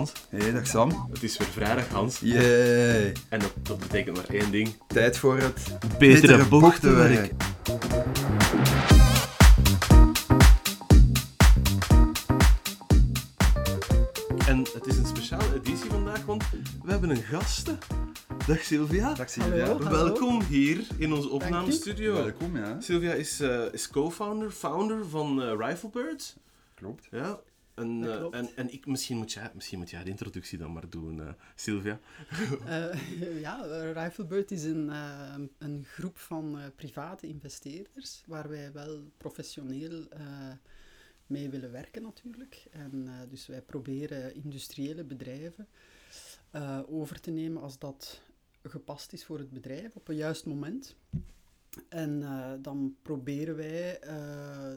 Hans. Hey, dag Sam. Het is weer vrijdag, Hans. Yay. En dat, dat betekent maar één ding. Tijd voor het Betere bochtenwerk. En het is een speciale editie vandaag, want we hebben een gasten. Dag Sylvia. Dag Sylvia. Hallo. Welkom hier in onze opnamestudio. Welkom, ja. Sylvia is, eh, is co-founder, founder van eh Riflebird. Klopt. Ja. En, eh, en, en ik, misschien, moet jij, misschien moet jij de introductie dan maar doen, eh, Sylvia. Eh, ja, Riflebird is een, een groep van private investeerders waar wij wel professioneel mee willen werken natuurlijk. En dus wij proberen industriële bedrijven over te nemen als dat gepast is voor het bedrijf op een juist moment. En dan proberen wij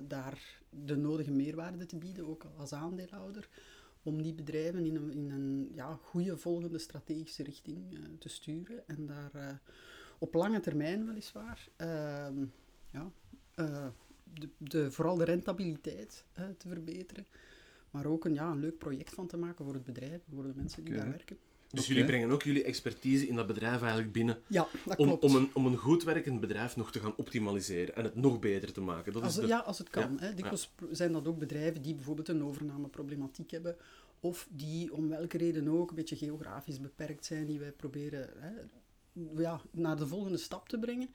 daar de nodige meerwaarde te bieden, ook als aandeelhouder om die bedrijven in een, in een ja, goede volgende strategische richting eh, te sturen en daar eh, op lange termijn weliswaar ehm, ja, eh, de, de, vooral de rentabiliteit te verbeteren, maar ook een, ja, een leuk project van te maken voor het bedrijf, voor de mensen die daar werken. Dus jullie brengen ook jullie expertise in dat bedrijf eigenlijk binnen Ja, dat om, klopt. om, een, om een goed werkend bedrijf nog te gaan optimaliseren en het nog beter te maken. Dat Als, is de... ja, als het kan. Ja, Hè. Dikwijls zijn dat ook bedrijven die bijvoorbeeld een overnameproblematiek hebben, of die om welke reden ook een beetje geografisch beperkt zijn, die wij proberen hè, ja, naar de volgende stap te brengen.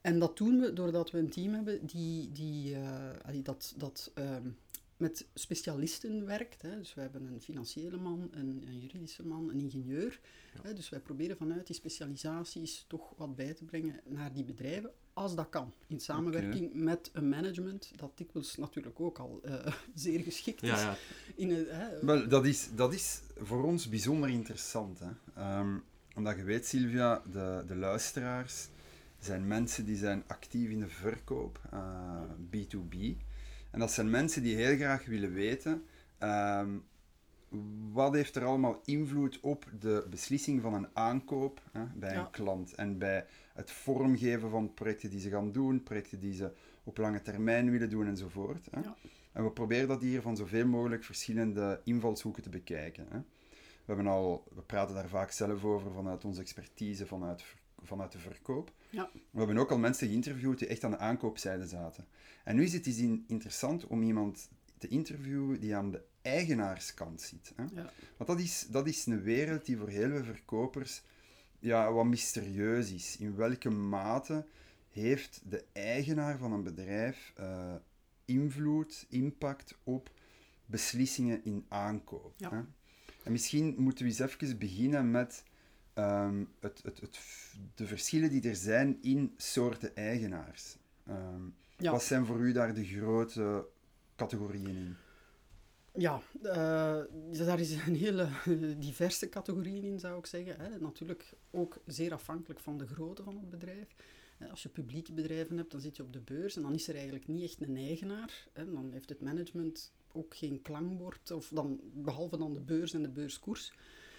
En dat doen we doordat we een team hebben die, die, eh, dat, dat ehm, met specialisten werkt. Hè. Dus we hebben een financiële man, een, een juridische man, een ingenieur. Hè. Dus wij proberen vanuit die specialisaties toch wat bij te brengen naar die bedrijven, als dat kan. In samenwerking met een management, dat dikwijls natuurlijk ook al eh, zeer geschikt is. Ja, ja. In het, hè, Wel, dat is, dat is voor ons bijzonder interessant. Hè. Ehm, omdat je weet, Sylvia, de, de luisteraars zijn mensen die zijn actief in de verkoop, eh, B2B. En dat zijn mensen die heel graag willen weten ehm, wat heeft er allemaal invloed op de beslissing van een aankoop hè, bij Ja. een klant. En bij het vormgeven van projecten die ze gaan doen, projecten die ze op lange termijn willen doen enzovoort. Hè. Ja. En we proberen dat hier van zoveel mogelijk verschillende invalshoeken te bekijken. Hè. We, hebben al, we praten daar vaak zelf over vanuit onze expertise, vanuit, vanuit de verkoop. Ja. We hebben ook al mensen geïnterviewd die echt aan de aankoopzijde zaten. En nu is het eens in- interessant om iemand te interviewen die aan de eigenaarskant zit. Hè. ja. Want dat is, dat is een wereld die voor heel veel verkopers ja, wat mysterieus is. In welke mate heeft de eigenaar van een bedrijf eh, invloed, impact op beslissingen in aankoop? Ja. Hè? En misschien moeten we eens even beginnen met ehm, het, het, het, de verschillen die er zijn in soorten eigenaars. Ehm, Ja. Wat zijn voor u daar de grote categorieën in? Ja, eh, daar is een hele diverse categorieën in, zou ik zeggen. Hè. Natuurlijk ook zeer afhankelijk van de grootte van het bedrijf. Als je publieke bedrijven hebt, dan zit je op de beurs en dan is er eigenlijk niet echt een eigenaar. Hè. Dan heeft het management ook geen klankbord, of dan, behalve dan de beurs en de beurskoers.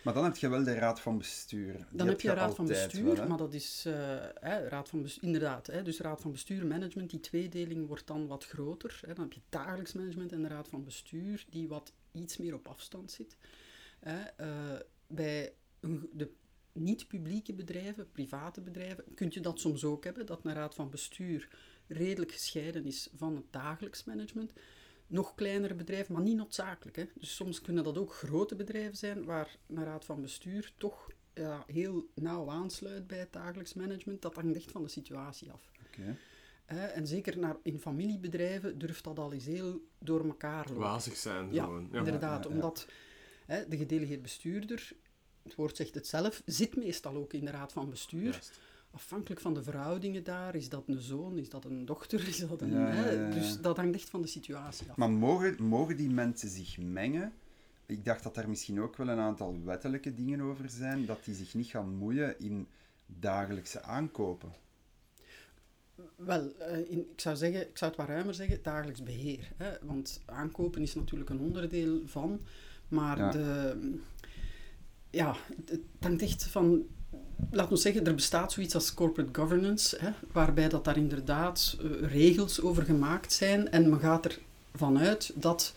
Maar dan heb je wel de raad van bestuur. Die Dan heb je raad van bestuur, wel, maar dat is eh, hè, raad van bestuur, inderdaad. Hè, dus raad van bestuur, management, die tweedeling wordt dan wat groter. Hè, dan heb je dagelijks management en de raad van bestuur, die wat iets meer op afstand zit. Hè, eh, bij de niet-publieke bedrijven, private bedrijven, kun je dat soms ook hebben, dat een raad van bestuur redelijk gescheiden is van het dagelijks management nog kleinere bedrijven, maar niet noodzakelijk. Hè. Dus soms kunnen dat ook grote bedrijven zijn waar een raad van bestuur toch ja, heel nauw aansluit bij het dagelijks management. Dat hangt echt van de situatie af. Oké. Hè. En zeker naar, in familiebedrijven durft dat al eens heel door elkaar lopen. Wazig zijn Ja, gewoon. Ja. inderdaad. ja, ja. Omdat hè, de gedelegeerd bestuurder, het woord zegt het zelf, zit meestal ook in de raad van bestuur. Juist. Afhankelijk van de verhoudingen daar, is dat een zoon, is dat een dochter, is dat een... Ja, ja, hè, ja, ja. Dus dat hangt echt van de situatie af. Maar mogen, mogen die mensen zich mengen? Ik dacht dat daar misschien ook wel een aantal wettelijke dingen over zijn, dat die zich niet gaan moeien in dagelijkse aankopen. Wel, eh, in, ik, zou zeggen, ik zou het wat ruimer zeggen, dagelijks beheer. Hè? Want aankopen is natuurlijk een onderdeel van, maar de, ja, het hangt echt van... Laat ons zeggen, er bestaat zoiets als corporate governance, hè, waarbij dat daar inderdaad eh, regels over gemaakt zijn en men gaat ervan uit dat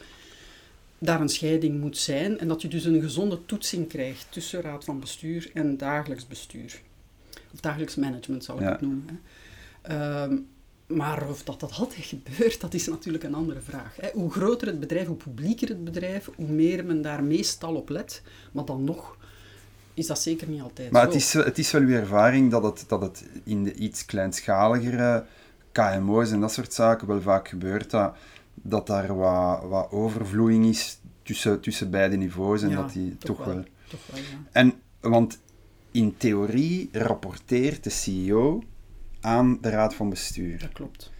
daar een scheiding moet zijn en dat je dus een gezonde toetsing krijgt tussen raad van bestuur en dagelijks bestuur. Of dagelijks management zou ik Ja. het noemen. Hè. Ehm, maar of dat, dat altijd gebeurt, dat is natuurlijk een andere vraag. Hè. Hoe groter het bedrijf, hoe publieker het bedrijf, hoe meer men daar meestal op let. Maar dan nog is dat zeker niet altijd Maar zo. het is, het is wel uw ervaring dat het, dat het in de iets kleinschaligere KMO's en dat soort zaken wel vaak gebeurt dat, dat daar wat, wat overvloeiing is tussen, tussen beide niveaus en Ja, dat die toch toch, wel. wel... Toch wel, ja. En, want in theorie rapporteert de CEO aan de raad van bestuur. Dat klopt.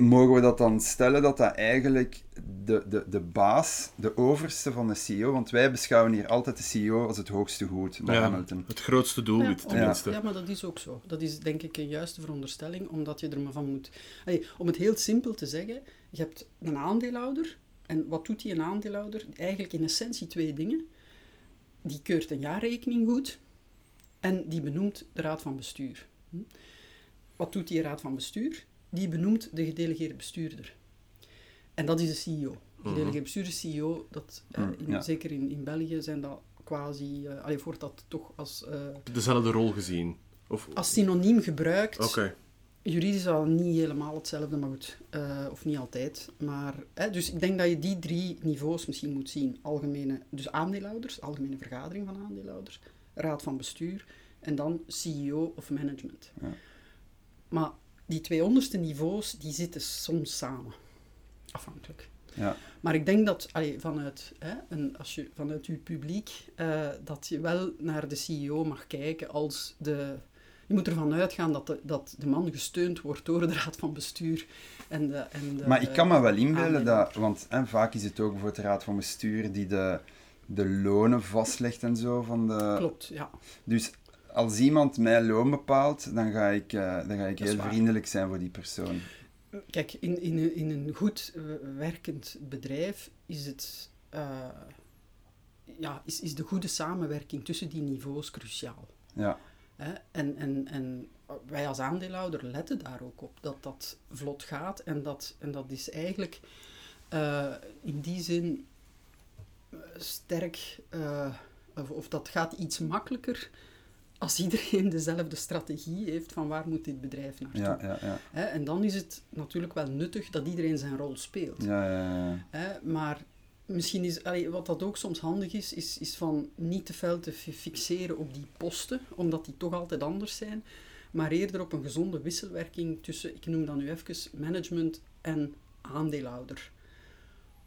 Mogen we dat dan stellen dat dat eigenlijk de, de, de baas, de overste van de CEO, want wij beschouwen hier altijd de CEO als het hoogste goed bij Ja, Hamilton. het grootste doelwit, Ja, tenminste. Ja, maar dat is ook zo. Dat is denk ik een juiste veronderstelling, omdat je er maar van moet... Allee, om het heel simpel te zeggen, je hebt een aandeelhouder. En wat doet die een aandeelhouder? Eigenlijk in essentie twee dingen. Die keurt een jaarrekening goed en die benoemt de raad van bestuur. Hm? Wat doet die raad van bestuur? Die benoemt de gedelegeerde bestuurder. En dat is de CEO. De gedelegeerde bestuurder, CEO, dat, eh, Mm, in- ja. zeker in, in België zijn dat quasi... eh allee, wordt dat toch als... eh, Dezelfde rol gezien. Of... als synoniem gebruikt. Oké. Juridisch al niet helemaal hetzelfde, maar goed. of niet altijd. Maar, hè, dus ik denk dat je die drie niveaus misschien moet zien. Algemene, dus aandeelhouders, algemene vergadering van aandeelhouders, raad van bestuur en dan CEO of management. Ja. Maar die twee onderste niveaus, die zitten soms samen. Afhankelijk. Ja. Maar ik denk dat allee, vanuit, hè, een, als je, vanuit uw publiek, eh, dat je wel naar de CEO mag kijken als de... Je moet ervan uitgaan dat de, dat de man gesteund wordt door de raad van bestuur. En de, en de, Maar ik kan me wel inbeelden dat, want hè, vaak is het ook bijvoorbeeld de raad van bestuur die de, de lonen vastlegt en zo. Van de, Klopt, ja. Dus als iemand mijn loon bepaalt, dan ga ik, eh, dan ga ik heel waar. vriendelijk zijn voor die persoon. Kijk, in, in, een- in een goed eh, werkend bedrijf is het... eh, ja, is, is de goede samenwerking tussen die niveaus cruciaal. Ja, Hè? En, en, en wij als aandeelhouder letten daar ook op, dat dat vlot gaat. En dat, en dat is eigenlijk eh, in die zin sterk, eh, of, of dat gaat iets makkelijker als iedereen dezelfde strategie heeft van waar moet dit bedrijf naartoe. ja, ja, ja. Hè? En dan is het natuurlijk wel nuttig dat iedereen zijn rol speelt. maar misschien is, allee, wat dat ook soms handig is, is, is van niet te veel te fi- fixeren op die posten, omdat die toch altijd anders zijn, maar eerder op een gezonde wisselwerking tussen, ik noem dan nu even, management en aandeelhouder.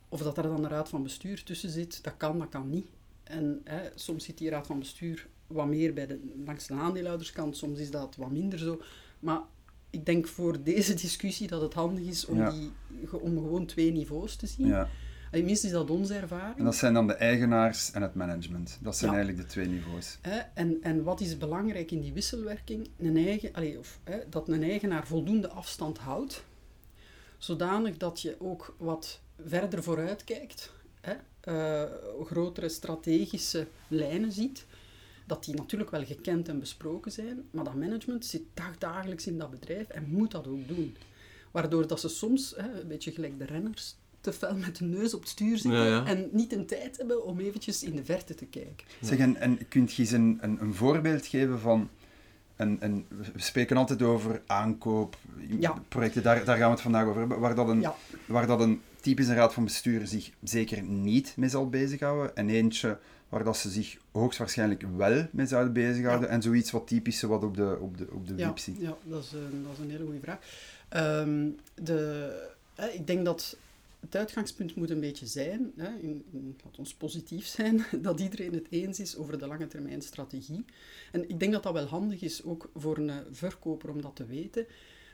Of dat er dan een raad van bestuur tussen zit, dat kan, dat kan niet. En hè, soms zit die raad van bestuur wat meer bij de, langs de aandeelhouderskant, soms is dat wat minder zo. Maar ik denk voor deze discussie dat het handig is om, Ja. die, om gewoon twee niveaus te zien. ja. Tenminste is dat onze En ervaring. dat zijn dan de eigenaars en het management. Dat zijn Ja. eigenlijk de twee niveaus. En, en wat is belangrijk in die wisselwerking? Een eigen, allee, of, hè, dat een eigenaar voldoende afstand houdt, zodanig dat je ook wat verder vooruit kijkt, hè, eh, grotere strategische lijnen ziet, dat die natuurlijk wel gekend en besproken zijn, maar dat management zit dagdagelijks in dat bedrijf en moet dat ook doen. Waardoor dat ze soms, hè, een beetje gelijk de renners, te fel met de neus op het stuur zitten Ja, ja. en niet de tijd hebben om eventjes in de verte te kijken. Zeg, en, en kunt je eens een, een, een voorbeeld geven van... Een, een, we spreken altijd over aankoop, Ja. projecten, daar, daar gaan we het vandaag over hebben, waar dat een, Ja. waar dat een typische raad van bestuur zich zeker niet mee zal bezighouden. En eentje waar dat ze zich hoogstwaarschijnlijk wel mee zouden bezighouden. En zoiets wat typische wat op de, op de, op de Ja, wip zit. ja dat, is een, dat is een hele goede vraag. Ehm, de, ik denk dat het uitgangspunt moet een beetje zijn, hè, in, in, laat ons positief zijn, dat iedereen het eens is over de lange termijn strategie. En ik denk dat dat wel handig is, ook voor een eh, verkoper om dat te weten,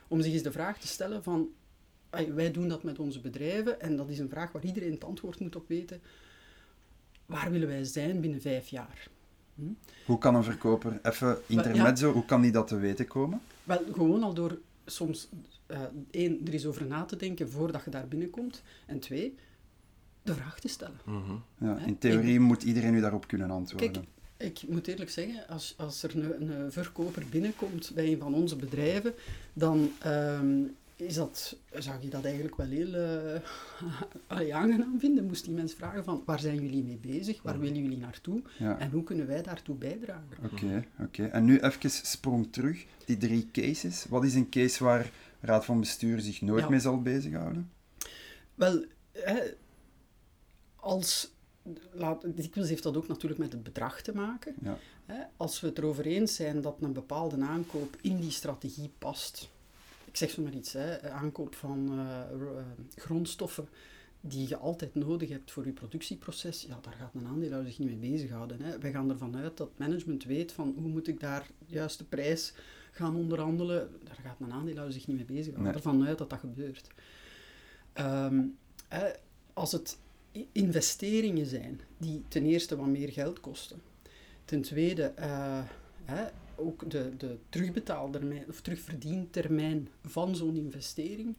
om zich eens de vraag te stellen van, wij doen dat met onze bedrijven, en dat is een vraag waar iedereen het antwoord moet op weten, waar willen wij zijn binnen vijf jaar? Hoe kan een verkoper, even intermezzo, hoe kan die dat te weten komen? Wel, gewoon al door soms, eh, één, er eens over na te denken voordat je daar binnenkomt. En twee, de vraag te stellen. Mhm. Ja, in theorie moet iedereen u daarop kunnen antwoorden. Kijk, ik moet eerlijk zeggen, als, als er een, een verkoper binnenkomt bij een van onze bedrijven, dan, ehm, is dat, zou je dat eigenlijk wel heel eh, aangenaam vinden? Moest die mensen vragen van, waar zijn jullie mee bezig? Waar willen jullie naartoe? Ja. En hoe kunnen wij daartoe bijdragen? Oké, oké. En nu even sprong terug. Die drie cases. Wat is een case waar Raad van Bestuur zich nooit Ja. mee zal bezighouden? Wel, hè, als... Laat, dikwijls heeft dat ook natuurlijk met het bedrag te maken. Ja. Als we het erover eens zijn dat een bepaalde aankoop in die strategie past. Ik zeg zo maar iets, hè, aankoop van eh, eh, grondstoffen die je altijd nodig hebt voor je productieproces, ja, daar gaat een aandeelhouder zich niet mee bezighouden. Hè. Wij gaan ervan uit dat management weet van hoe moet ik daar de juiste prijs gaan onderhandelen. Daar gaat een aandeelhouder zich niet mee bezighouden. Nee. Ervan uit dat dat gebeurt. Ehm, hè, als het investeringen zijn die ten eerste wat meer geld kosten, ten tweede eh, hè, ook de, de terugbetaaltermijn of terugverdientermijn van zo'n investering,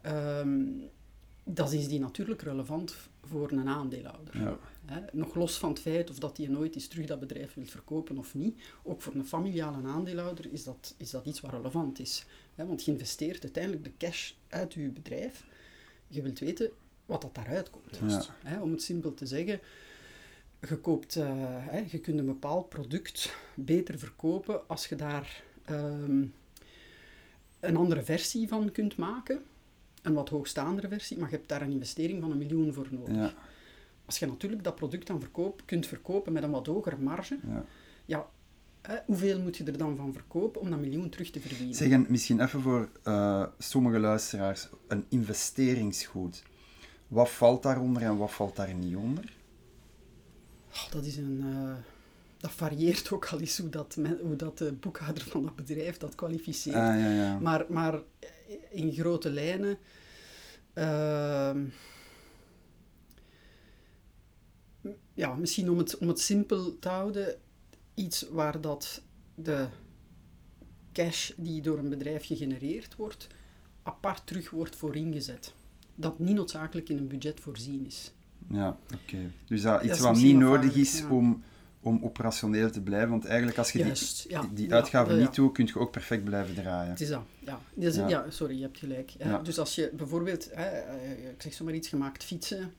ehm, dan is die natuurlijk relevant voor een aandeelhouder. Ja. Nog los van het feit of dat hij nooit eens terug dat bedrijf wil verkopen of niet, ook voor een familiale aandeelhouder is dat, is dat iets wat relevant is. Want je investeert uiteindelijk de cash uit je bedrijf. Je wilt weten wat dat daaruit komt. Ja. Om het simpel te zeggen, je, koopt, eh, hè, je kunt een bepaald product beter verkopen als je daar ehm, een andere versie van kunt maken. Een wat hoogstaandere versie, maar je hebt daar een investering van een miljoen voor nodig. Ja, Als je natuurlijk dat product dan verkoop, kunt verkopen met een wat hogere marge, ja. ja, hè, hoeveel moet je er dan van verkopen om dat miljoen terug te verdienen? Zeg, en misschien even voor eh, sommige luisteraars, een investeringsgoed. Wat valt daaronder en wat valt daar niet onder? Oh, dat is een... eh, dat varieert ook al eens hoe dat, men- hoe dat de boekhouder van dat bedrijf dat kwalificeert. Ah, ja, ja. Maar, maar in grote lijnen. ehm, ja, misschien om het, om het simpel te houden, iets waar dat de cash die door een bedrijf gegenereerd wordt, apart terug wordt voor ingezet. Dat niet noodzakelijk in een budget voorzien is. Ja, oké. Dus dat iets is wat niet nodig is ja. om, om operationeel te blijven. Want eigenlijk, als je die, ja. die Ja, uitgaven ja, ja. niet doet, kun je ook perfect blijven draaien. Het is dat, ja. Dus, Ja. ja. sorry, je hebt gelijk. Ja, Ja. Dus als je bijvoorbeeld, hè, eh, ik zeg zomaar iets, gemaakt fietsen,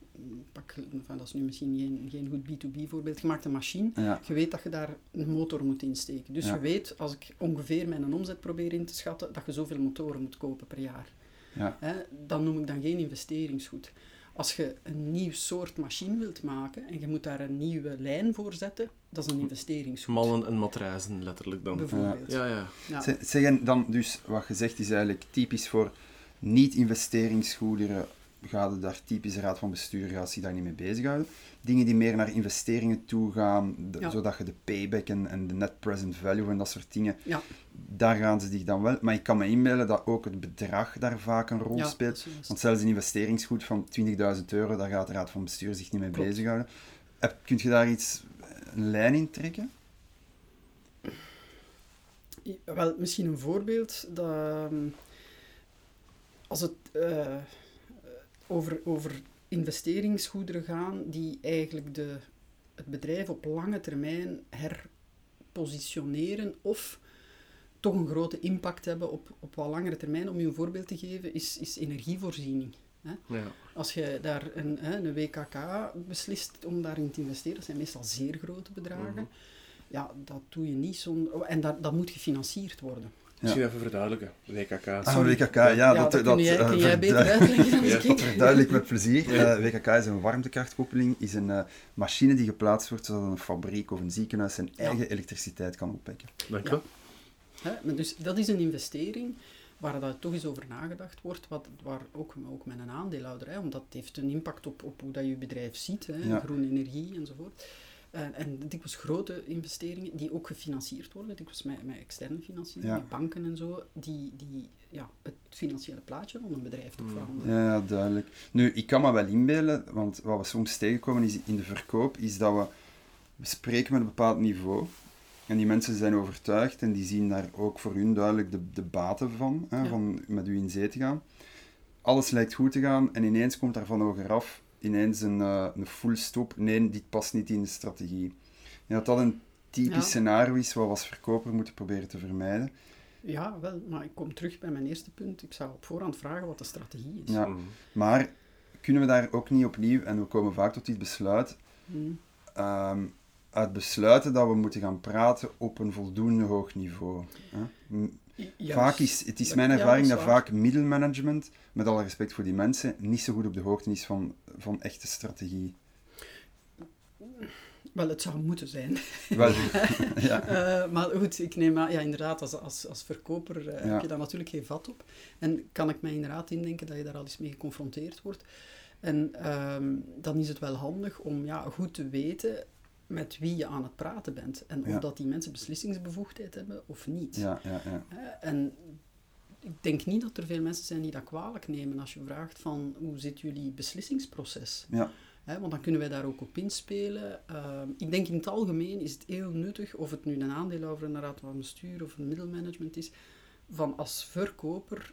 pak, enfin, dat is nu misschien geen, geen goed B2B voorbeeld, je maakt een machine, Ja, je weet dat je daar een motor moet insteken. Dus Ja. je weet, als ik ongeveer mijn omzet probeer in te schatten, dat je zoveel motoren moet kopen per jaar. ja, Hè, dan noem ik dan geen investeringsgoed. Als je een nieuw soort machine wilt maken en je moet daar een nieuwe lijn voor zetten, dat is een investeringsgoed. Mallen en matrazen, letterlijk dan. Bijvoorbeeld. Ja, ja. Ja. Zeg- Zeg, en dan dus, wat je zegt is eigenlijk typisch voor niet-investeringsgoederen. Gaat het daar typisch raad van bestuur gaat zich daar niet mee bezighouden. Dingen die meer naar investeringen toe gaan, de- Ja. zodat je de payback en, en de net present value en dat soort dingen, Ja, daar gaan ze zich dan wel. Maar ik kan me inbeelden dat ook het bedrag daar vaak een rol ja, speelt. Want zelfs een investeringsgoed van 20.000 euro, daar gaat de raad van bestuur zich niet mee Klopt. bezighouden. Heb, kunt je daar iets, een lijn in trekken? Ja, Wel, misschien een voorbeeld. Dat, ehm, als het eh, over, over investeringsgoederen gaan die eigenlijk de, het bedrijf op lange termijn herpositioneren of toch een grote impact hebben op, op wat langere termijn. Om je een voorbeeld te geven, is, is energievoorziening. ja. Als je daar een, hè, een WKK beslist om daarin te investeren, dat zijn meestal zeer grote bedragen. Mhm. Ja, dat doe je niet zonder... En dat, dat moet gefinancierd worden. Misschien even verduidelijken. WKK. Ah. WKK, ja, dat, dat dat, kun jij, eh, kun jij beter verdu- uitleggen dan Ja, ik. Dat verduidelijk met plezier. Eh, WKK is een warmtekrachtkoppeling, is een eh, machine die geplaatst wordt zodat een fabriek of een ziekenhuis zijn Ja. eigen elektriciteit kan opwekken. Dank je Ja. wel. Hè, maar dus dat is een investering waar dat toch eens over nagedacht wordt, wat, waar ook, ook met een aandeelhouder, hè, omdat het heeft een impact op, op hoe dat je bedrijf ziet, hè, Ja. groene energie enzovoort. En, en dikwijls grote investeringen die ook gefinancierd worden, dikwijls met, met externe financiering, Ja. met banken en zo, die, die ja, het financiële plaatje van een bedrijf toch Mm. veranderen. Ja, ja, duidelijk. Nu, ik kan me wel inbeelden, want wat we soms tegenkomen is in de verkoop, is dat we, we spreken met een bepaald niveau. En die mensen zijn overtuigd en die zien daar ook voor hun duidelijk de, de baten van, hè, Ja. van met u in zee te gaan. Alles lijkt goed te gaan en ineens komt daar van hogeraf ineens een, eh, een full stop. Nee, dit past niet in de strategie. En dat dat een typisch Ja. scenario is wat we als verkoper moeten proberen te vermijden. Ja, wel, maar ik kom terug bij mijn eerste punt. Ik zou op voorhand vragen wat de strategie is. Ja. Mhm. Maar kunnen we daar ook niet opnieuw, en we komen vaak tot dit besluit, Hmm. ehm, uit besluiten dat we moeten gaan praten op een voldoende hoog niveau. Hè? Ja, vaak is, het is Ja, mijn dat ervaring is dat vaak middelmanagement, met alle respect voor die mensen, niet zo goed op de hoogte is van, van echte strategie. Wel, het zou moeten zijn. Wel, ja. Eh, maar goed, ik neem aan, ja, inderdaad, als, als, als verkoper eh, heb je daar natuurlijk geen vat op. En kan ik mij inderdaad indenken dat je daar al eens mee geconfronteerd wordt. En ehm, dan is het wel handig om ja, goed te weten met wie je aan het praten bent. En of dat die mensen beslissingsbevoegdheid hebben of niet. Ja, ja, ja. Hè, En ik denk niet dat er veel mensen zijn die dat kwalijk nemen als je vraagt van hoe zit jullie beslissingsproces? Ja. Want dan kunnen wij daar ook op inspelen. Ehm, ik denk in het algemeen is het heel nuttig, of het nu een aandeelhouder, een raad van bestuur of een middelmanagement is, van als verkoper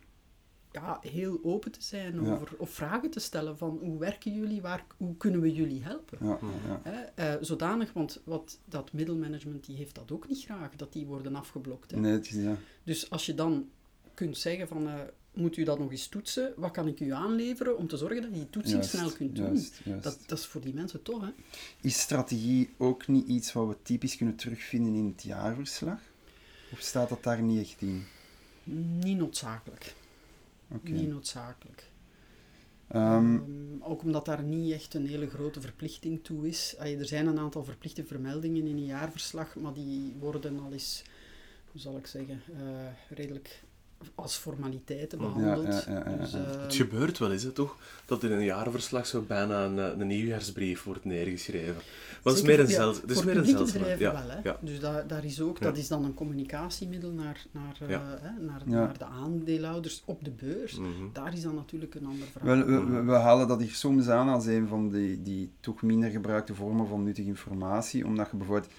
ja, heel open te zijn Ja. over, of vragen te stellen van hoe werken jullie, waar, hoe kunnen we jullie helpen? ja. Hè, eh, zodanig, want wat, dat middelmanagement die heeft dat ook niet graag, dat die worden afgeblokt. Hè. Nee, het is, ja. Dus als je dan kunt zeggen van, eh, moet u dat nog eens toetsen? Wat kan ik u aanleveren om te zorgen dat je die toetsing Juist, snel kunt doen? juist, juist. Dat, dat is voor die mensen tof, hè? Is strategie ook niet iets wat we typisch kunnen terugvinden in het jaarverslag? Of staat dat daar niet echt in? Niet noodzakelijk. Niet noodzakelijk. Ehm, Ehm, ook omdat daar niet echt een hele grote verplichting toe is. Allee, er zijn een aantal verplichte vermeldingen in een jaarverslag, maar die worden al eens, hoe zal ik zeggen, eh, redelijk als formaliteiten Ja, behandeld. ja, ja, ja, Dus, eh, Het gebeurt wel eens, hè, toch? Dat in een jaarverslag zo bijna een, eh, een nieuwjaarsbrief wordt neergeschreven. Maar dat is Zeker, meer een, ja, zel, het is meer een wel, hè. ja. Dus daar, daar is ook, Ja. dat is dan een communicatiemiddel naar, naar, eh, hè, naar, Ja. naar de aandeelhouders op de beurs. Mhm. Daar is dan natuurlijk een ander verhaal. wel, we, we, we halen dat hier soms aan als een van die, die toch minder gebruikte vormen van nuttige informatie. Omdat je bijvoorbeeld,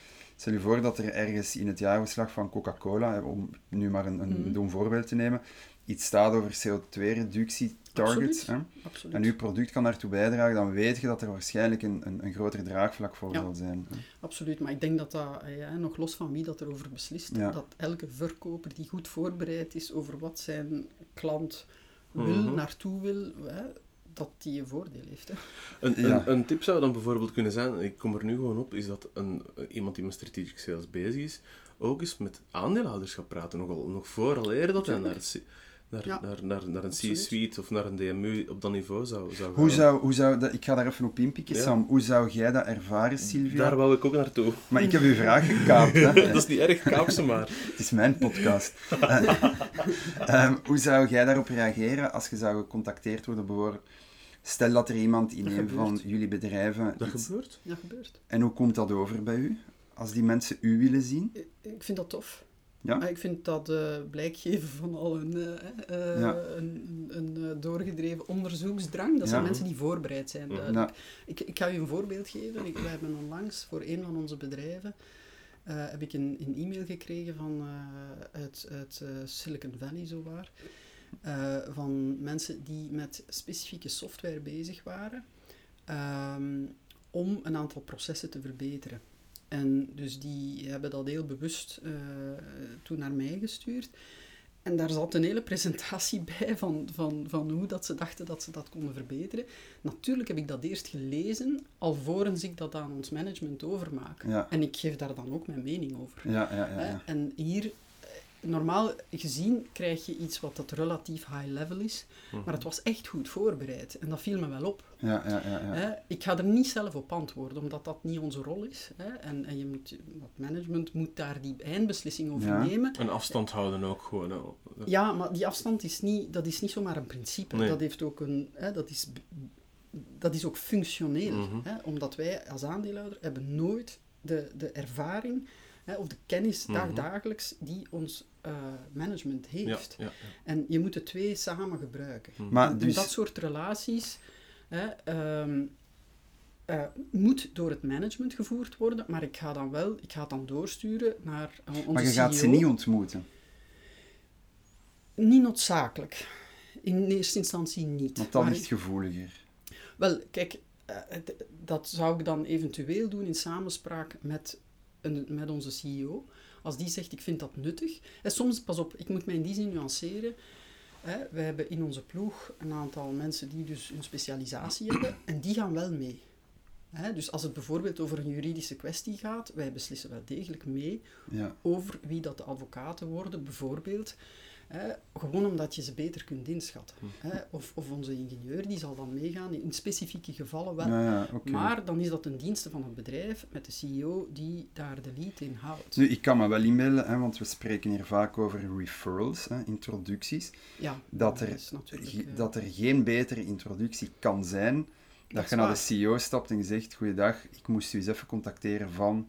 stel je voor dat er ergens in het jaarverslag van Coca-Cola, hè, om nu maar een, een Mhm. dom voorbeeld te nemen, iets staat over CO2-reductie targets. Absoluut. Hè? Absoluut. En uw product kan daartoe bijdragen, dan weet je dat er waarschijnlijk een, een, een groter draagvlak voor Ja. zal zijn. hè. Absoluut, maar ik denk dat dat, eh, ja, nog los van wie dat erover beslist, Ja. dat elke verkoper die goed voorbereid is over wat zijn klant wil, Mhm. naartoe wil, hè, dat die een voordeel heeft. Hè. Een, Ja. een, een tip zou dan bijvoorbeeld kunnen zijn, ik kom er nu gewoon op, is dat een, iemand die met strategic sales bezig is, ook eens met aandeelhouders gaat praten. Nogal, nog vooraleer dat hij naar, het naar, Ja. naar, naar, naar een. C-suite of naar een DMU op dat niveau zou, zou gaan. Hoe zou, hoe zou dat, ik ga daar even op inpikken, Ja. Sam. Hoe zou jij dat ervaren, Sylvia? Daar wou ik ook naartoe. Maar ik heb uw vraag gekaapt. Hè? dat is niet erg, kaap ze maar. Het is mijn podcast. Eh, ehm, hoe zou jij daarop reageren als je zou gecontacteerd worden? Bijvoorbeeld, stel dat er iemand in Dat een gebeurt. van jullie bedrijven... Dat iets- gebeurt. Dat gebeurt. En hoe komt dat over bij u? Als die mensen u willen zien? Ik- Ik vind dat tof. Ja? Maar ik vind dat eh blijk geven van al een, eh, eh, Ja. een, een, eh, doorgedreven onderzoeksdrang. Dat zijn Ja. mensen die voorbereid zijn. Mhm. duidelijk. Ja. Ik, ik ga u een voorbeeld geven. Ik, wij hebben onlangs voor een van onze bedrijven eh, heb ik een, een e-mail gekregen van, eh, uit, uit eh, Silicon Valley, zowaar. eh van mensen die met specifieke software bezig waren ehm, om een aantal processen te verbeteren. En dus die hebben dat heel bewust eh, toen naar mij gestuurd. En daar zat een hele presentatie bij van, van, van hoe dat ze dachten dat ze dat konden verbeteren. Natuurlijk heb ik dat eerst gelezen, alvorens ik dat aan ons management overmaak. Ja. En ik geef daar dan ook mijn mening over. Ja, ja, ja. Hè? ja. En hier, normaal gezien, krijg je iets wat dat relatief high level is. Mhm. Maar het was echt goed voorbereid. En dat viel me wel op. ja, ja, ja, ja. Hè? Ik ga er niet zelf op antwoorden, omdat dat niet onze rol is. Hè? En, en je moet, het management moet daar die eindbeslissing over Ja. nemen. Een afstand houden ook gewoon. hè. Ja, maar die afstand is niet, dat is niet zomaar een principe. Nee. Dat, heeft ook een, hè, dat, is, dat is ook functioneel. Mhm. Hè? Omdat wij als aandeelhouder hebben nooit de, de ervaring hè, of de kennis Mhm. dagdagelijks die ons eh, management heeft. ja, ja. En je moet de twee samen gebruiken. Mhm. Maar En dus... dat soort relaties hè, ehm, eh, moet door het management gevoerd worden, maar ik ga dan wel, ik ga het dan doorsturen naar eh, onze Maar je gaat ze niet ontmoeten. Niet noodzakelijk. In eerste instantie niet. Want dat Maar ligt gevoeliger. Wel, kijk, eh, het- dat zou ik dan eventueel doen in samenspraak met, een, met onze CEO. Als die zegt, ik vind dat nuttig. En soms, pas op, ik moet mij in die zin nuanceren. Hè, we hebben in onze ploeg een aantal mensen die dus een specialisatie hebben en die gaan wel mee. Hè, dus als het bijvoorbeeld over een juridische kwestie gaat, wij beslissen wel degelijk mee Ja. over wie dat de advocaten worden, bijvoorbeeld. Hè, gewoon omdat je ze beter kunt inschatten. Hè, of, of onze ingenieur die zal dan meegaan, in specifieke gevallen wel. Ja, ja, oké. Maar dan is dat een dienste van het bedrijf met de CEO die daar de lead in houdt. Nu, ik kan me wel inbeelden, hè, want we spreken hier vaak over referrals, hè, introducties, Ja, dat er, is natuurlijk, ge- eh, dat er geen betere introductie kan zijn dat, je naar de. CEO stapt en zegt, goeiedag, ik moest u eens even contacteren van...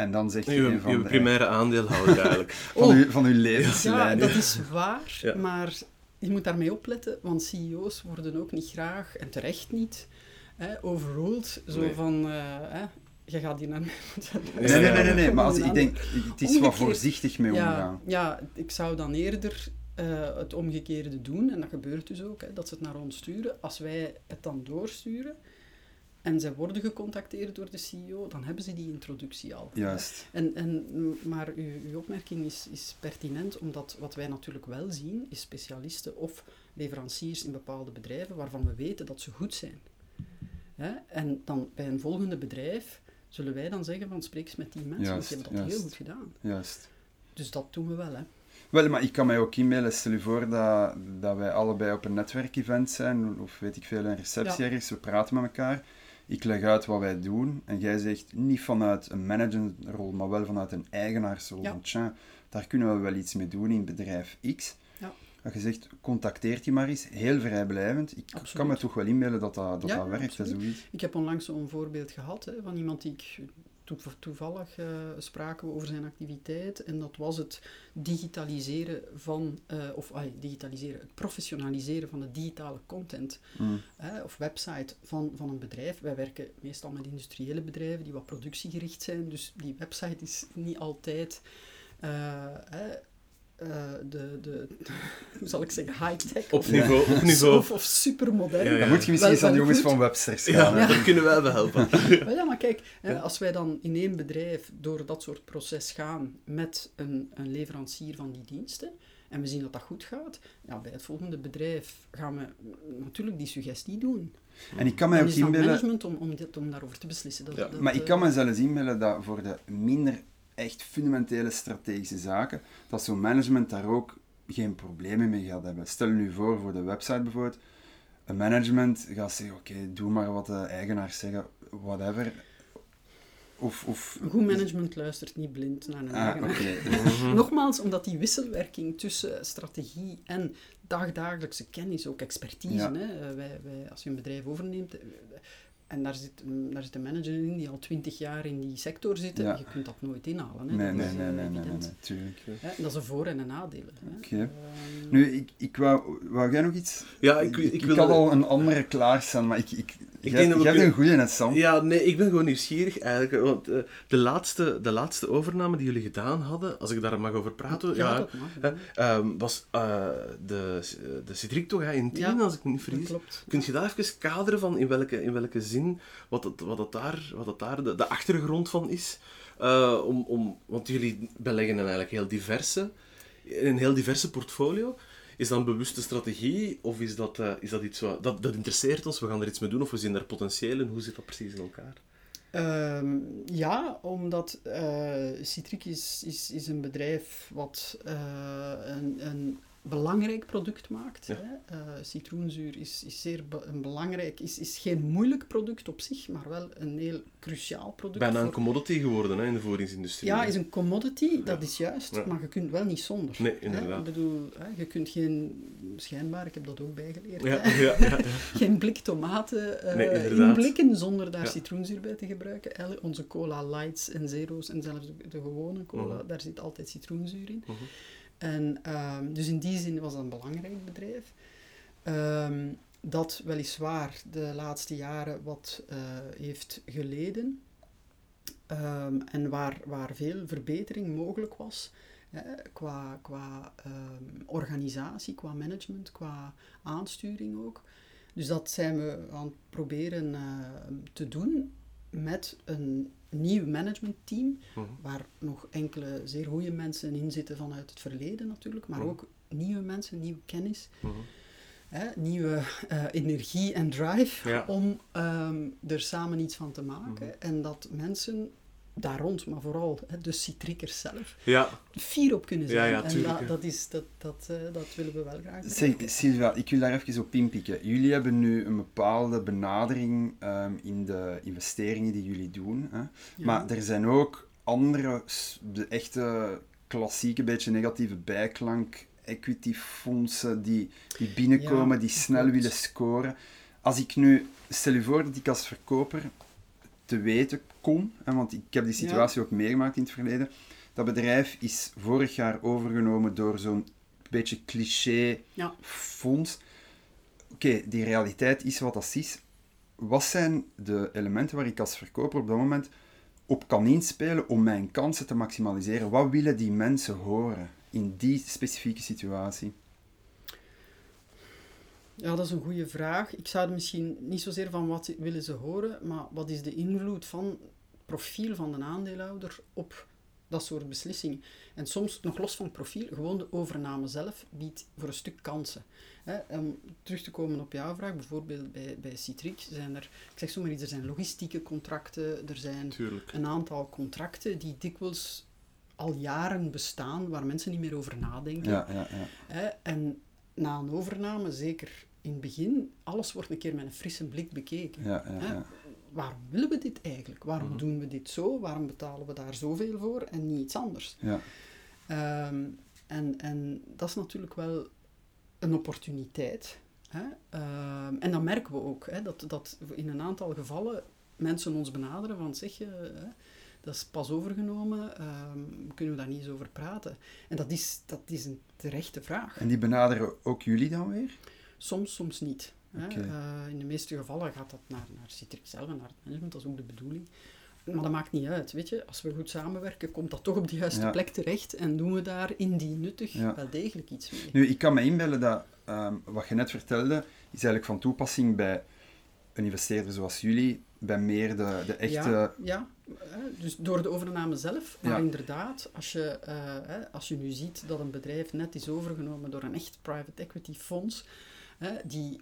En dan zegt je Uw, een van uw de... primaire aandeelhouder eigenlijk. Van, Oh. uw, van uw Ja, levenslijn. dat is waar, Ja. maar je moet daarmee opletten, want CEO's worden ook niet graag, en terecht niet, hè, overruled. Zo Nee. van, eh, hè, je gaat hier naar mij moeten Nee, nee, nee, nee, nee, maar als, ik denk, het is wat Omgekeerd. voorzichtig mee ja, omgaan. ja, ik zou dan eerder eh, het omgekeerde doen, en dat gebeurt dus ook, hè, dat ze het naar ons sturen. Als wij het dan doorsturen en zij worden gecontacteerd door de CEO, dan hebben ze die introductie al. Juist. En, en, maar uw, uw opmerking is, is pertinent, omdat wat wij natuurlijk wel zien, is specialisten of leveranciers in bepaalde bedrijven waarvan we weten dat ze goed zijn. Hè? En dan bij een volgende bedrijf zullen wij dan zeggen van spreek eens met die mensen, want die hebben dat heel goed gedaan. Juist. Dus dat doen we wel, hè. Wel, maar ik kan mij ook inmailen. Stel je voor dat, dat wij allebei op een netwerkevent zijn, of weet ik veel, een receptie Ja. ergens, we praten met elkaar. Ik leg uit wat wij doen en jij zegt niet vanuit een managementrol, maar wel vanuit een eigenaarsrol. Ja. Tja, daar kunnen we wel iets mee doen in bedrijf X. Ja. Dat je zegt, contacteert die maar eens, heel vrijblijvend. Ik Absoluut. kan me toch wel inbeelden dat dat, dat, Ja, dat werkt, hè, absoluut. zoiets. Ik heb onlangs zo'n voorbeeld gehad hè, van iemand die ik toevallig eh, spraken we over zijn activiteit en dat was het digitaliseren van, eh, of digitaliseren, het professionaliseren van de digitale content Mm. hè, of website van, van een bedrijf. Wij werken meestal met industriële bedrijven die wat productiegericht zijn, dus die website is niet altijd eh, hè, eh, de, de, hoe zal ik zeggen, high-tech Op of, niveau. Op niveau. of, of supermodern. Ja, ja. Dan moet je misschien eens aan de jongens goed. van Websters gaan. Ja, daar kunnen wij wel helpen. Maar ja, maar kijk, als wij dan in één bedrijf door dat soort proces gaan met een, een leverancier van die diensten, en we zien dat dat goed gaat, ja, bij het volgende bedrijf gaan we natuurlijk die suggestie doen. En ik kan mij ook inbeelden... management om, om, dit, om daarover te beslissen. Dat, Ja, dat, Maar ik eh, kan me zelfs inbeelden dat voor de minder echt fundamentele strategische zaken, dat zo'n management daar ook geen problemen mee gaat hebben. Stel nu voor, voor de website bijvoorbeeld, een management gaat zeggen, oké, doe maar wat de eigenaars zeggen, whatever. Of, of... Een goed management luistert niet blind naar een Ah, eigenaar. oké. Nogmaals, omdat die wisselwerking tussen strategie en dagdagelijkse kennis, ook expertise, Ja. hè, eh, wij, wij, als je een bedrijf overneemt, eh, en daar zit, een- daar zit een manager in die al twintig jaar in die sector zit, Ja. je kunt dat nooit inhalen. Hè. Nee, dat nee, is, nee, eh, nee, nee, nee, evident. nee, tuurlijk. Hè, Dat is een voor- en een nadeel. hè. Oké. Ehm, Nu, ik, ik wou, wou jij nog iets? Ja, ik, ik, ik, wil... had al een andere klaarstaan, maar ik... ik, Ik jij denk dat we jij een goede net, Sam. Ja, nee, ik ben gewoon nieuwsgierig eigenlijk. Want eh, de, laatste, de laatste overname die jullie gedaan hadden, als ik daar mag over praten, ja, dat was de, de toch in 10, Ja, als ik me niet Dat vergis. Kun je daar even kaderen van in welke, in welke zin, wat het, wat het daar, wat het daar de, de achtergrond van is? Eh, om, om, want jullie beleggen een eigenlijk heel diverse, een heel diverse portfolio. Is dat een bewuste strategie of is dat, eh, is dat iets wat... Dat, dat interesseert ons, we gaan er iets mee doen of we zien daar potentieel in. Hoe zit dat precies in elkaar? Ehm, ja, omdat eh Citric is, is, is een bedrijf wat eh, een, een belangrijk product maakt. Ja. Hè. Eh, citroenzuur is, is zeer be- een belangrijk, is, is geen moeilijk product op zich, maar wel een heel cruciaal product. Bijna een commodity geworden hè, in de voedingsindustrie. ja, hè. is een commodity, dat is juist, Ja. maar je kunt wel niet zonder. Nee, hè. inderdaad. Ik bedoel, hè, je kunt geen, schijnbaar, ik heb dat ook bijgeleerd, Ja, hè, ja, ja, ja. geen blik tomaten eh Nee, inblikken zonder daar citroenzuur bij te gebruiken. Elle- Onze cola lights en zero's en zelfs de, de gewone cola, Mhm. daar zit altijd citroenzuur in. Mhm. En, ehm, dus in die zin was dat een belangrijk bedrijf. Ehm, dat weliswaar de laatste jaren wat eh, heeft geleden. Ehm, en waar, waar veel verbetering mogelijk was. hè, qua qua organisatie, qua management, qua aansturing ook. Dus dat zijn we aan het proberen te doen. met een nieuw managementteam, Mhm. waar nog enkele zeer goede mensen in zitten vanuit het verleden natuurlijk, maar Mhm. ook nieuwe mensen, nieuwe kennis, Mhm. hè, nieuwe eh, energie en drive Ja. om ehm, er samen iets van te maken. En dat mensen daar rond, maar vooral hè, de citriekers zelf, Ja, fier op kunnen zijn. Ja, ja, en tuurlijk, dat, dat, is, dat, dat, eh, dat willen we wel graag. Zeg, Sylvia, ik wil daar even op inpikken. Jullie hebben nu een bepaalde benadering ehm, in de investeringen die jullie doen. Hè? Ja. Maar er zijn ook andere, de echte klassieke, beetje negatieve bijklank, equity fondsen die, die binnenkomen, Ja, die snel willen scoren. Als ik nu, stel je voor dat ik als verkoper te weten kom, hè, want ik heb die situatie ook meegemaakt in het verleden, dat bedrijf is vorig jaar overgenomen door zo'n beetje cliché Ja. fonds. Oké, die realiteit is wat dat is. Wat zijn de elementen waar ik als verkoper op dat moment op kan inspelen om mijn kansen te maximaliseren? Wat willen die mensen horen in die specifieke situatie? Ja, dat is een goede vraag. Ik zou er misschien niet zozeer van wat willen ze horen, maar wat is de invloed van het profiel van de aandeelhouder op dat soort beslissingen. En soms, nog los van het profiel, gewoon de overname zelf biedt voor een stuk kansen. Hè, om terug te komen op jouw vraag, bijvoorbeeld bij, bij Citric zijn er, ik zeg zomaar iets, er zijn logistieke contracten, er zijn tuurlijk. een aantal contracten die dikwijls al jaren bestaan, waar mensen niet meer over nadenken. Ja, ja, ja. Hè, en na een overname, zeker in het begin, alles wordt een keer met een frisse blik bekeken. ja, ja, ja. Waarom willen we dit eigenlijk? Waarom Mhm. doen we dit zo? Waarom betalen we daar zoveel voor en niet iets anders? ja. Ehm, en, en dat is natuurlijk wel een opportuniteit. Hè? Ehm, en dat merken we ook, hè? Dat, dat in een aantal gevallen mensen ons benaderen van zeg je, hè, dat is pas overgenomen, ehm, kunnen we daar niet eens over praten? En dat is, dat is een terechte vraag. En die benaderen ook jullie dan weer? Soms, soms niet. Hè. Eh, in de meeste gevallen gaat dat naar, naar Citrix zelf en naar het management, dat is ook de bedoeling. Maar dat maakt niet uit, weet je. Als we goed samenwerken, komt dat toch op de juiste Ja. plek terecht en doen we daar indien nuttig Ja. wel degelijk iets mee. Nu, ik kan me inbeelden dat ehm, wat je net vertelde, is eigenlijk van toepassing bij een investeerder zoals jullie, bij meer de, de echte... Ja, ja, hè, dus door de overname zelf. Maar inderdaad, als je, eh, als je nu ziet dat een bedrijf net is overgenomen door een echt private equity fonds, hè, die,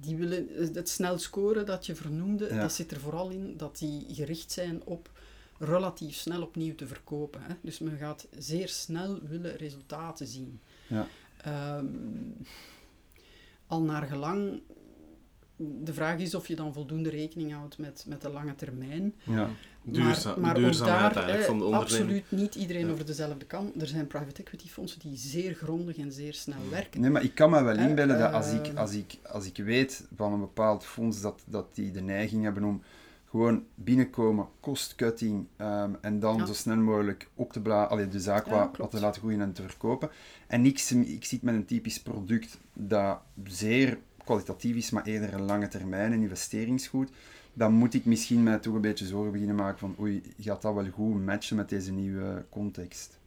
die willen het snel scoren dat je vernoemde, Ja. dat zit er vooral in dat die gericht zijn op relatief snel opnieuw te verkopen. Hè. Dus men gaat zeer snel willen resultaten zien. Ja. Ehm, al naar gelang de vraag is of je dan voldoende rekening houdt met, met de lange termijn. Ja. Duurza maar, maar duurzaamheid daar, eigenlijk hè, van de onderneming. absoluut niet iedereen Ja. over dezelfde kant. Er zijn private equity fondsen die zeer grondig en zeer snel werken. Nee, maar ik kan me wel Eh, inbeelden dat als ik, eh, als, ik, als ik weet van een bepaald fonds dat, dat die de neiging hebben om gewoon binnenkomen, cost-cutting ehm, en dan Ja. zo snel mogelijk op te blazen, allee, de zaak Ja, wat, klopt. wat te laten groeien en te verkopen. En ik, ik zit met een typisch product dat zeer kwalitatief is, maar eerder een lange termijn, een investeringsgoed. Dan moet ik misschien mij toch een beetje zorgen beginnen maken van oei, gaat dat wel goed matchen met deze nieuwe context?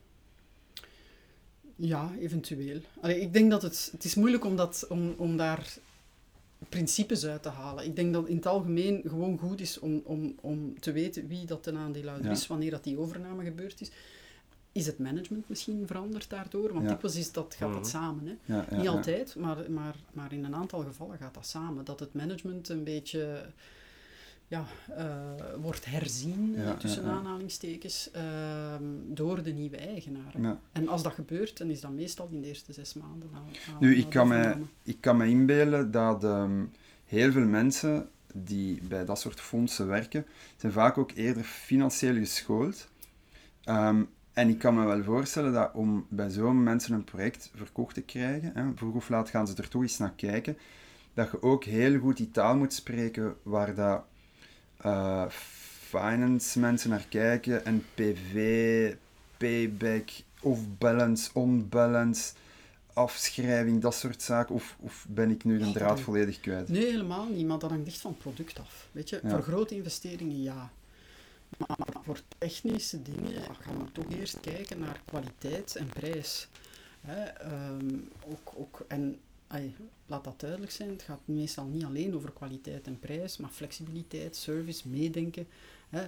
Ja, eventueel. Allee, ik denk dat het... Het is moeilijk om, dat, om, om daar principes uit te halen. Ik denk dat in het algemeen gewoon goed is om, om, om te weten wie dat een aandeelhouder Ja. is, wanneer dat die overname gebeurd is. Is het management misschien veranderd daardoor? Want Ja. dikwijls is dat, gaat dat Mhm. samen. Hè? Ja, ja, Niet ja. altijd, maar, maar, maar in een aantal gevallen gaat dat samen. Dat het management een beetje ja, eh, wordt herzien, eh, Ja, tussen ja, ja. aanhalingstekens, ehm, door de nieuwe eigenaren. Ja. En als dat gebeurt, dan is dat meestal in de eerste zes maanden. Na, na- Nu, ik kan, me, ik kan me inbeelden dat ehm, heel veel mensen die bij dat soort fondsen werken, zijn vaak ook eerder financieel geschoold. Ehm, en ik kan me wel voorstellen dat om bij zo'n mensen een project verkocht te krijgen, hè, vroeg of laat gaan ze er toch eens naar kijken, dat je ook heel goed die taal moet spreken waar dat eh, finance mensen naar kijken en PV, payback, off-balance, on-balance, afschrijving, dat soort zaken. Of, of ben ik nu de Ja, draad volledig kwijt? Nee, helemaal niet, maar dat hangt echt van product af. Weet je, Ja. voor grote investeringen ja. Maar voor technische dingen gaan we toch eerst kijken naar kwaliteit en prijs. Hè, ehm, ook, ook, en laat dat duidelijk zijn, het gaat meestal niet alleen over kwaliteit en prijs, maar flexibiliteit, service, meedenken. Hè,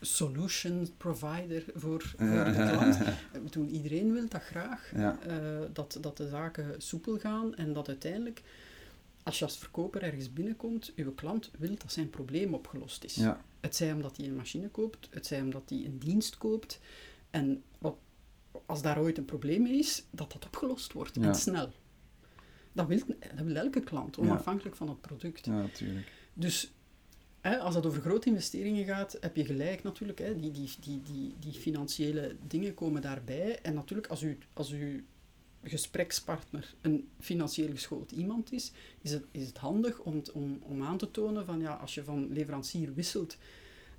solution provider voor, voor de klant. Ik bedoel, iedereen wil dat graag, Ja. eh, dat, dat de zaken soepel gaan en dat uiteindelijk, als je als verkoper ergens binnenkomt, uw klant wil dat zijn probleem opgelost is. Ja, Het zij omdat hij een machine koopt, het zij omdat hij een dienst koopt. En wat, als daar ooit een probleem mee is, dat dat opgelost wordt Ja. en snel. Dat wil, dat wil elke klant, onafhankelijk van het product. ja, natuurlijk. Dus hè, als het over grote investeringen gaat, heb je gelijk natuurlijk. Hè, die, die, die, die, die financiële dingen komen daarbij. En natuurlijk, als u, als uw gesprekspartner een financieel geschoold iemand is, is het, is het handig om, om, om aan te tonen van ja, als je van leverancier wisselt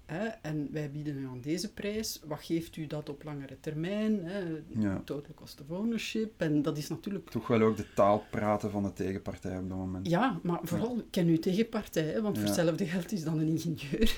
hè, en wij bieden u aan deze prijs, wat geeft u dat op langere termijn? Hè, Ja. Total cost of ownership. En dat is natuurlijk Toch wel ook de taal praten van de tegenpartij op dat moment. ja, maar vooral ken uw tegenpartij, hè, want voor Ja. hetzelfde geld is dan een ingenieur.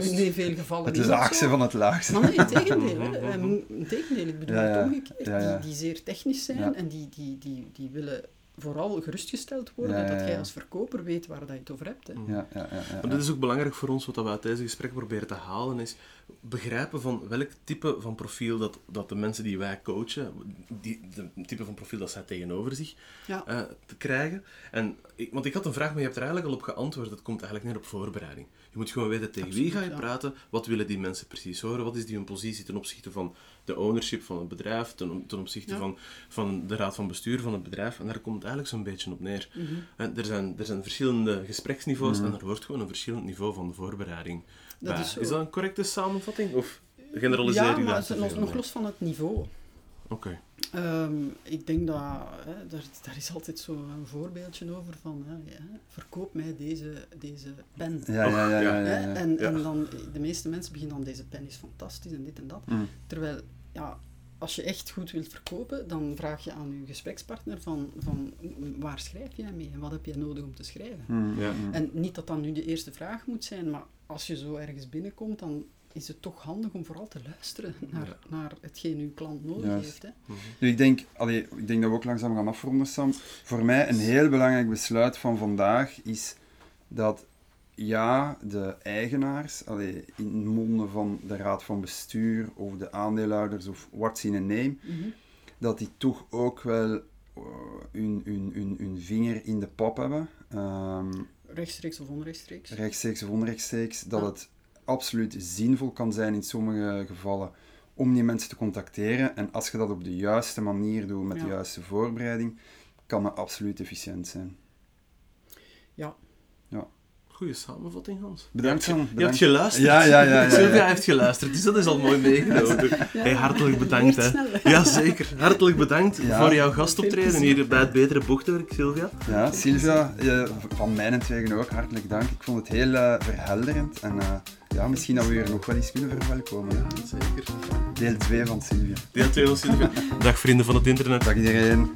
In veel gevallen Het is laagste van het laagste. Maar nee, tegendeel. Hè. Ehm, in tegendeel, ik bedoel Ja, ja. het omgekeerd. Ja, ja. Die, die zeer technisch zijn Ja. en die, die, die, die willen vooral gerustgesteld worden Ja, ja, dat jij als verkoper weet waar dat je het over hebt. Hè. Ja, ja, ja, ja, Maar dit is ook belangrijk voor ons, wat we uit deze gesprek proberen te halen, is begrijpen van welk type van profiel dat, dat de mensen die wij coachen, die, de type van profiel dat zij tegenover zich Ja. eh, te krijgen. En, ik, want ik had een vraag, maar je hebt er eigenlijk al op geantwoord. Het komt eigenlijk neer op voorbereiding. Je moet gewoon weten tegen wie ga je ja. praten, wat willen die mensen precies horen, wat is die hun positie ten opzichte van de ownership van het bedrijf, ten, ten opzichte Ja. van, van de raad van bestuur van het bedrijf. En daar komt het eigenlijk zo'n beetje op neer. Mhm. En er, zijn, er zijn verschillende gespreksniveaus Mhm. en er wordt gewoon een verschillend niveau van voorbereiding Dat bij. is zo. Is dat een correcte samenvatting? Of generaliseer ja, je maar daar te nog, los van het niveau. Oké. Ehm, ik denk dat, hè, daar, daar is altijd zo'n voorbeeldje over van, hè, ja, verkoop mij deze, deze pen. Ja, ja, ja, ja, ja, Hè, ja. En, Ja. en dan, de meeste mensen beginnen dan, deze pen is fantastisch en dit en dat. Mm. Terwijl, ja, als je echt goed wilt verkopen, dan vraag je aan je gesprekspartner van, van waar schrijf jij mee en wat heb jij nodig om te schrijven. Mm, Ja. mm. En niet dat dat nu de eerste vraag moet zijn, maar als je zo ergens binnenkomt, dan is het toch handig om vooral te luisteren naar, Ja. naar hetgeen uw klant nodig Juist. heeft. Hè. Nu, ik denk, allee, ik denk dat we ook langzaam gaan afronden, Sam. Voor mij een heel belangrijk besluit van vandaag is dat ja, de eigenaars, allee, in monden van de raad van bestuur of de aandeelhouders of what's in a name, Mhm. dat die toch ook wel eh, hun, hun, hun, hun vinger in de pop hebben. Ehm, Rechtstreeks of onrechtstreeks. rechtstreeks of onrechtstreeks, dat Ja. het absoluut zinvol kan zijn in sommige gevallen om die mensen te contacteren. En als je dat op de juiste manier doet, met de Ja. juiste voorbereiding, kan dat absoluut efficiënt zijn. Ja, Goeie samenvatting, Hans. Bedankt, Sam. Je hebt geluisterd. Ja, ja, ja, ja, ja. Sylvia heeft geluisterd, dus dat is al mooi meegenomen. Hey, hartelijk bedankt. Hè. Ja, zeker. Hartelijk bedankt Ja. voor jouw gastoptreden hier bij het Betere Bochtenwerk, Sylvia. Ja, Sylvia, eh, van mijnentwegen ook, hartelijk dank. Ik vond het heel eh, verhelderend. En eh, ja, misschien dat we hier nog wel eens kunnen verwelkomen. hè. Zeker. Deel 2 van Sylvia. Deel 2 van Sylvia. Dag vrienden van het internet. Dag iedereen.